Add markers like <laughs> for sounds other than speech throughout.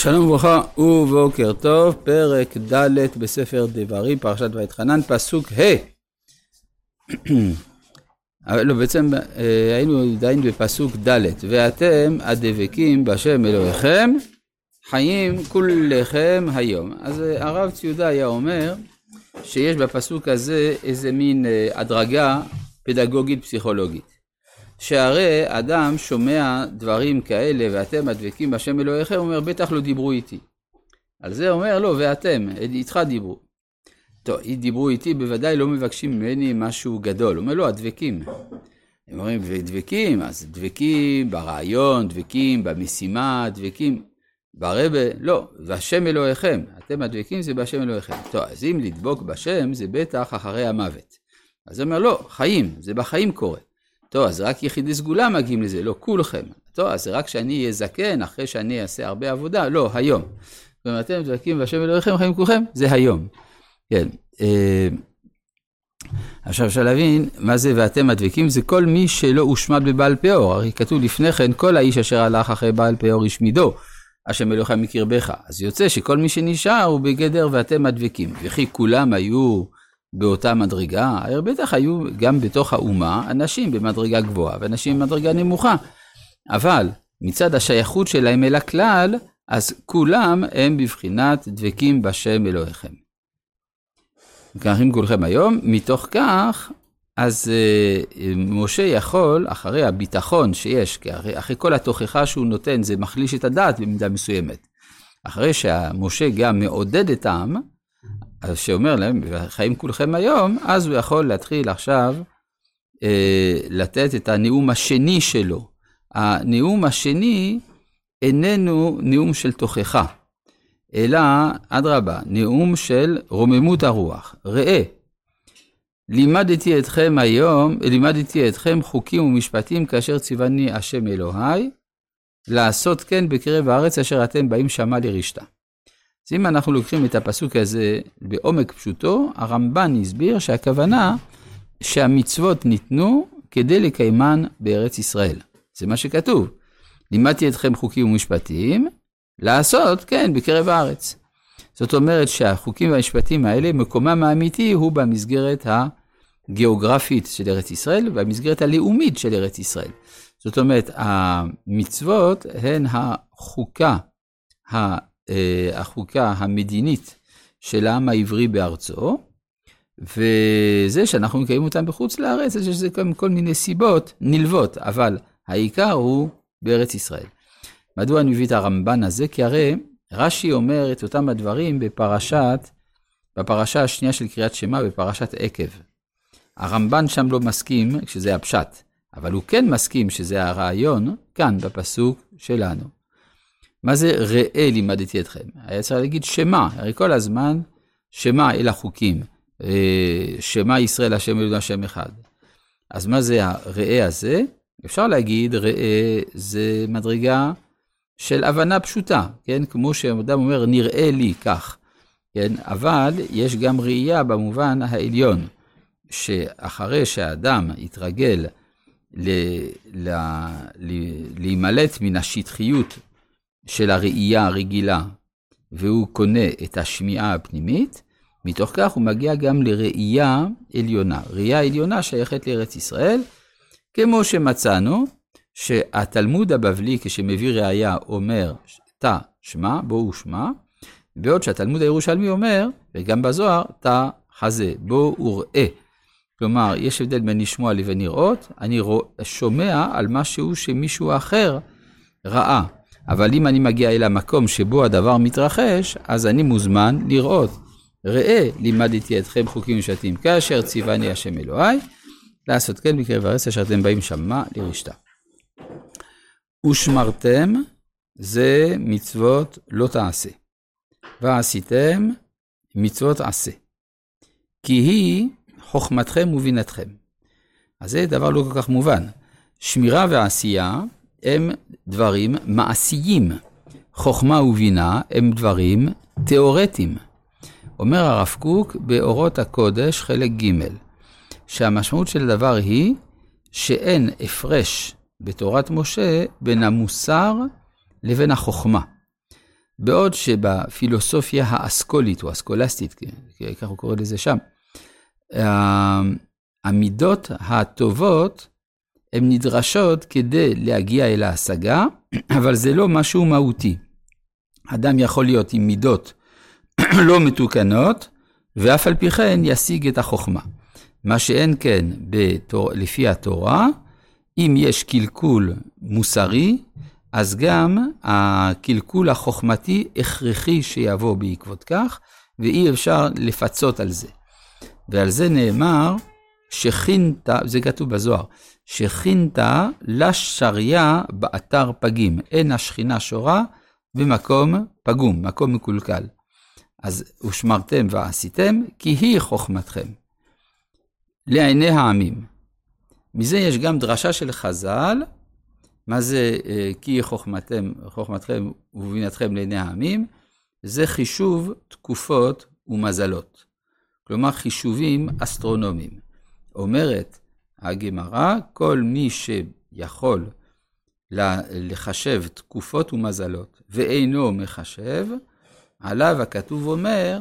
שלום וברכה ובוקר טוב, פרק ד' בספר דברים, פרשת ואתחנן, פסוק ה'. <clears throat> לא, בעצם אה, היינו עדיין בפסוק ד', ואתם הדבקים בשם אלוהיכם, חיים כולכם היום. אז אה, הרב ציודה היה אומר שיש בפסוק הזה איזה מין אה, הדרגה פדגוגית פסיכולוגית. שהרי אדם שומע דברים כאלה ואתם הדבקים בשם אלוהיכם, הוא אומר בטח לא דיברו איתי. על זה אומר לא, ואתם, איתך דיברו. טוב, דיברו איתי, בוודאי לא מבקשים ממני משהו גדול. הוא אומר לא, הדבקים. הם אומרים, דבקים, אז דבקים ברעיון, דבקים במשימה, דבקים ברבה, לא, והשם אלוהיכם, אתם הדבקים זה בשם אלוהיכם. טוב, אז אם לדבוק בשם זה בטח אחרי המוות. אז הוא אומר, לא, חיים, זה בחיים קורה. טוב, אז רק יחידי סגולה מגיעים לזה, לא כולכם. טוב, אז רק שאני אהיה זקן, אחרי שאני אעשה הרבה עבודה, לא, היום. אומרת, אתם דבקים והשם אלוהיכם חיים כולכם, זה היום. כן. אה, עכשיו אפשר להבין מה זה ואתם הדבקים, זה כל מי שלא הושמד בבעל פאור. הרי כתוב לפני כן, כל האיש אשר הלך אחרי בעל פאור השמידו, השם אלוהיכם מקרבך. אז יוצא שכל מי שנשאר הוא בגדר ואתם הדבקים. וכי כולם היו באותה מדרגה, הרי בטח היו גם בתוך האומה אנשים במדרגה גבוהה ואנשים במדרגה נמוכה. אבל מצד השייכות שלהם אל הכלל, אז כולם הם בבחינת דבקים בשם אלוהיכם. וככים כולכם היום, מתוך כך, אז uh, משה יכול, אחרי הביטחון שיש, כי אחרי, אחרי כל התוכחה שהוא נותן, זה מחליש את הדעת במידה מסוימת. אחרי שמשה גם מעודד את העם, אז שאומר להם, חיים כולכם היום, אז הוא יכול להתחיל עכשיו אה, לתת את הנאום השני שלו. הנאום השני איננו נאום של תוכחה, אלא, אדרבה, נאום של רוממות הרוח. ראה, לימדתי אתכם היום, לימדתי אתכם חוקים ומשפטים כאשר ציווני השם אלוהי, לעשות כן בקרב הארץ אשר אתם באים שמה לרשתה. אז אם אנחנו לוקחים את הפסוק הזה בעומק פשוטו, הרמב"ן הסביר שהכוונה שהמצוות ניתנו כדי לקיימן בארץ ישראל. זה מה שכתוב. לימדתי אתכם חוקים ומשפטים, לעשות, כן, בקרב הארץ. זאת אומרת שהחוקים והמשפטים האלה, מקומם האמיתי הוא במסגרת הגיאוגרפית של ארץ ישראל, ובמסגרת הלאומית של ארץ ישראל. זאת אומרת, המצוות הן החוקה החוקה המדינית של העם העברי בארצו, וזה שאנחנו מקיימים אותם בחוץ לארץ, יש לזה כל מיני סיבות נלוות, אבל העיקר הוא בארץ ישראל. מדוע אני מביא את הרמב"ן הזה? כי הרי רש"י אומר את אותם הדברים בפרשת, בפרשה השנייה של קריאת שמע, בפרשת עקב. הרמב"ן שם לא מסכים שזה הפשט, אבל הוא כן מסכים שזה הרעיון כאן בפסוק שלנו. מה זה ראה לימדתי אתכם? היה צריך להגיד שמע, הרי כל הזמן שמע אל החוקים, אה, שמע ישראל השם אלוהינו השם אחד. אז מה זה הראה הזה? אפשר להגיד ראה זה מדרגה של הבנה פשוטה, כן? כמו שאדם אומר נראה לי כך, כן? אבל יש גם ראייה במובן העליון, שאחרי שהאדם יתרגל להימלט מן השטחיות של הראייה הרגילה, והוא קונה את השמיעה הפנימית, מתוך כך הוא מגיע גם לראייה עליונה. ראייה עליונה שייכת לארץ ישראל, כמו שמצאנו שהתלמוד הבבלי כשמביא ראייה אומר תא שמע, בואו שמע, בעוד שהתלמוד הירושלמי אומר, וגם בזוהר, תא חזה, בואו וראה. כלומר, יש הבדל בין לשמוע לבין לראות, אני שומע על משהו שמישהו אחר ראה. אבל אם אני מגיע אל המקום שבו הדבר מתרחש, אז אני מוזמן לראות. ראה, לימדתי אתכם חוקים ושתים, כאשר ציווני השם אלוהי, לעשות כן בקרב הארץ אשר אתם באים שמה לרשתה. ושמרתם, זה מצוות לא תעשה. ועשיתם, מצוות עשה. כי היא חוכמתכם ובינתכם. אז זה דבר לא כל כך מובן. שמירה ועשייה הם דברים מעשיים. חוכמה ובינה הם דברים תיאורטיים. אומר הרב קוק באורות הקודש, חלק ג', שהמשמעות של הדבר היא שאין הפרש בתורת משה בין המוסר לבין החוכמה. בעוד שבפילוסופיה האסכולית או אסכולסטית, ככה הוא קורא לזה שם, המידות הטובות הן נדרשות כדי להגיע אל ההשגה, <clears throat> אבל זה לא משהו מהותי. אדם יכול להיות עם מידות <clears throat> לא מתוקנות, ואף על פי כן ישיג את החוכמה. מה שאין כן בתור, לפי התורה, אם יש קלקול מוסרי, אז גם הקלקול החוכמתי הכרחי שיבוא בעקבות כך, ואי אפשר לפצות על זה. ועל זה נאמר, שכינת, זה כתוב בזוהר, שכינת לשריה באתר פגים. אין השכינה שורה במקום פגום, מקום מקולקל. אז ושמרתם ועשיתם, כי היא חוכמתכם. לעיני העמים. מזה יש גם דרשה של חז"ל, מה זה אה, כי חוכמתם, חוכמתכם ובינתכם לעיני העמים? זה חישוב תקופות ומזלות. כלומר חישובים אסטרונומיים. אומרת הגמרא, כל מי שיכול לחשב תקופות ומזלות ואינו מחשב, עליו הכתוב אומר,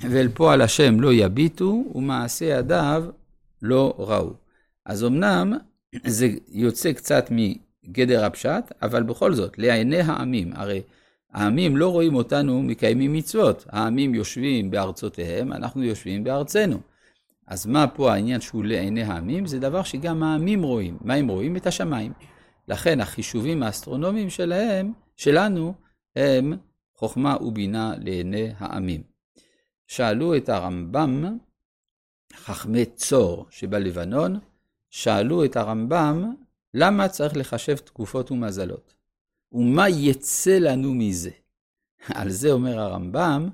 ואל פועל השם לא יביטו, ומעשה ידיו לא ראו. אז אמנם זה יוצא קצת מגדר הפשט, אבל בכל זאת, לעיני העמים, הרי העמים לא רואים אותנו מקיימים מצוות, העמים יושבים בארצותיהם, אנחנו יושבים בארצנו. אז מה פה העניין שהוא לעיני העמים? זה דבר שגם העמים רואים. מה הם רואים? את השמיים. לכן החישובים האסטרונומיים שלהם, שלנו, הם חוכמה ובינה לעיני העמים. שאלו את הרמב"ם, חכמי צור שבלבנון, שאלו את הרמב"ם, למה צריך לחשב תקופות ומזלות? ומה יצא לנו מזה? <laughs> על זה אומר הרמב"ם,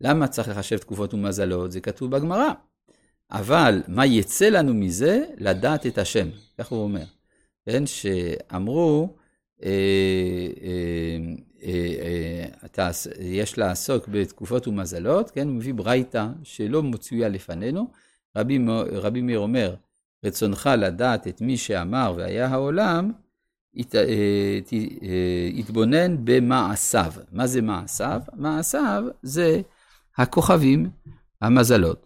למה צריך לחשב תקופות ומזלות? זה כתוב בגמרא. אבל מה יצא לנו מזה? לדעת את השם. כך הוא אומר. כן, שאמרו, אה, אה, אה, יש לעסוק בתקופות ומזלות, כן, הוא מביא ברייתא שלא מצויה לפנינו. רבי, רבי מאיר אומר, רצונך לדעת את מי שאמר והיה העולם, הת, התבונן במעשיו. מה זה מעשיו? מעשיו זה הכוכבים, המזלות.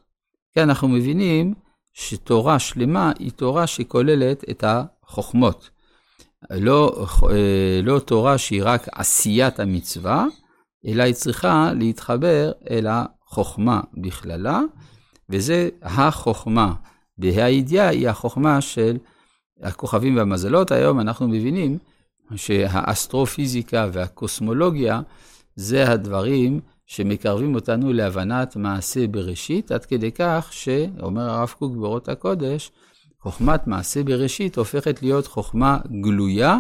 כי אנחנו מבינים שתורה שלמה היא תורה שכוללת את החוכמות. לא, אה, לא תורה שהיא רק עשיית המצווה, אלא היא צריכה להתחבר אל החוכמה בכללה, וזה החוכמה. בה"א היא החוכמה של הכוכבים והמזלות. היום אנחנו מבינים שהאסטרופיזיקה והקוסמולוגיה זה הדברים שמקרבים אותנו להבנת מעשה בראשית, עד כדי כך שאומר הרב קוק באורות הקודש, חוכמת מעשה בראשית הופכת להיות חוכמה גלויה,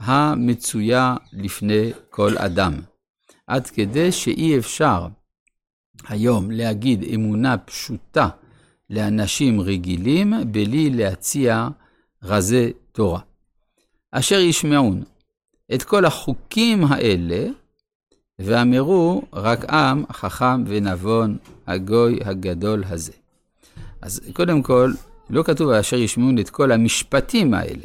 המצויה לפני כל אדם. עד כדי שאי אפשר היום להגיד אמונה פשוטה לאנשים רגילים, בלי להציע רזי תורה. אשר ישמעון את כל החוקים האלה, ואמרו רק עם חכם ונבון, הגוי הגדול הזה. אז קודם כל, לא כתוב אשר ישמעון את כל המשפטים האלה.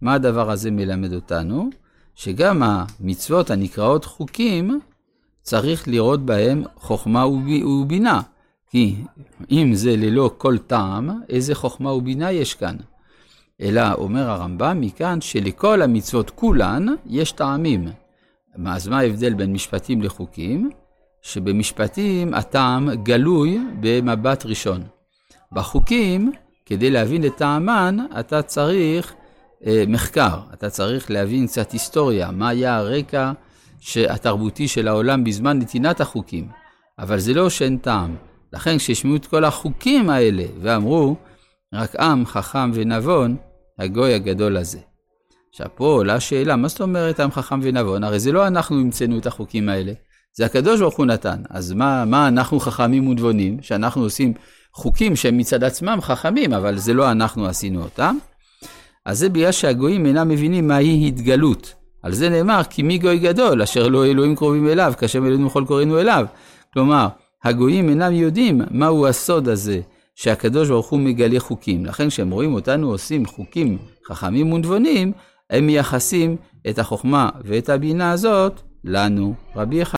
מה הדבר הזה מלמד אותנו? שגם המצוות הנקראות חוקים, צריך לראות בהם חוכמה ובינה. כי אם זה ללא כל טעם, איזה חוכמה ובינה יש כאן? אלא אומר הרמב"ם מכאן שלכל המצוות כולן יש טעמים. אז מה ההבדל בין משפטים לחוקים? שבמשפטים הטעם גלוי במבט ראשון. בחוקים, כדי להבין את טעמן, אתה צריך אה, מחקר, אתה צריך להבין קצת היסטוריה, מה היה הרקע התרבותי של העולם בזמן נתינת החוקים. אבל זה לא שאין טעם. לכן כשישמעו את כל החוקים האלה ואמרו, רק עם חכם ונבון, הגוי הגדול הזה. עכשיו פה עולה שאלה, מה זאת אומרת עם חכם ונבון? הרי זה לא אנחנו המצאנו את החוקים האלה, זה הקדוש ברוך הוא נתן. אז מה, מה אנחנו חכמים ונבונים, שאנחנו עושים חוקים שהם מצד עצמם חכמים, אבל זה לא אנחנו עשינו אותם? אז זה בגלל שהגויים אינם מבינים מהי התגלות. על זה נאמר, כי מי גוי גדול, אשר לא אלוהים קרובים אליו, כאשר אלוהים וכל קוראינו אליו. כלומר, הגויים אינם יודעים מהו הסוד הזה שהקדוש ברוך הוא מגלה חוקים. לכן כשהם רואים אותנו עושים חוקים חכמים ונבונים, הם מייחסים את החוכמה ואת הבינה הזאת לנו. רבי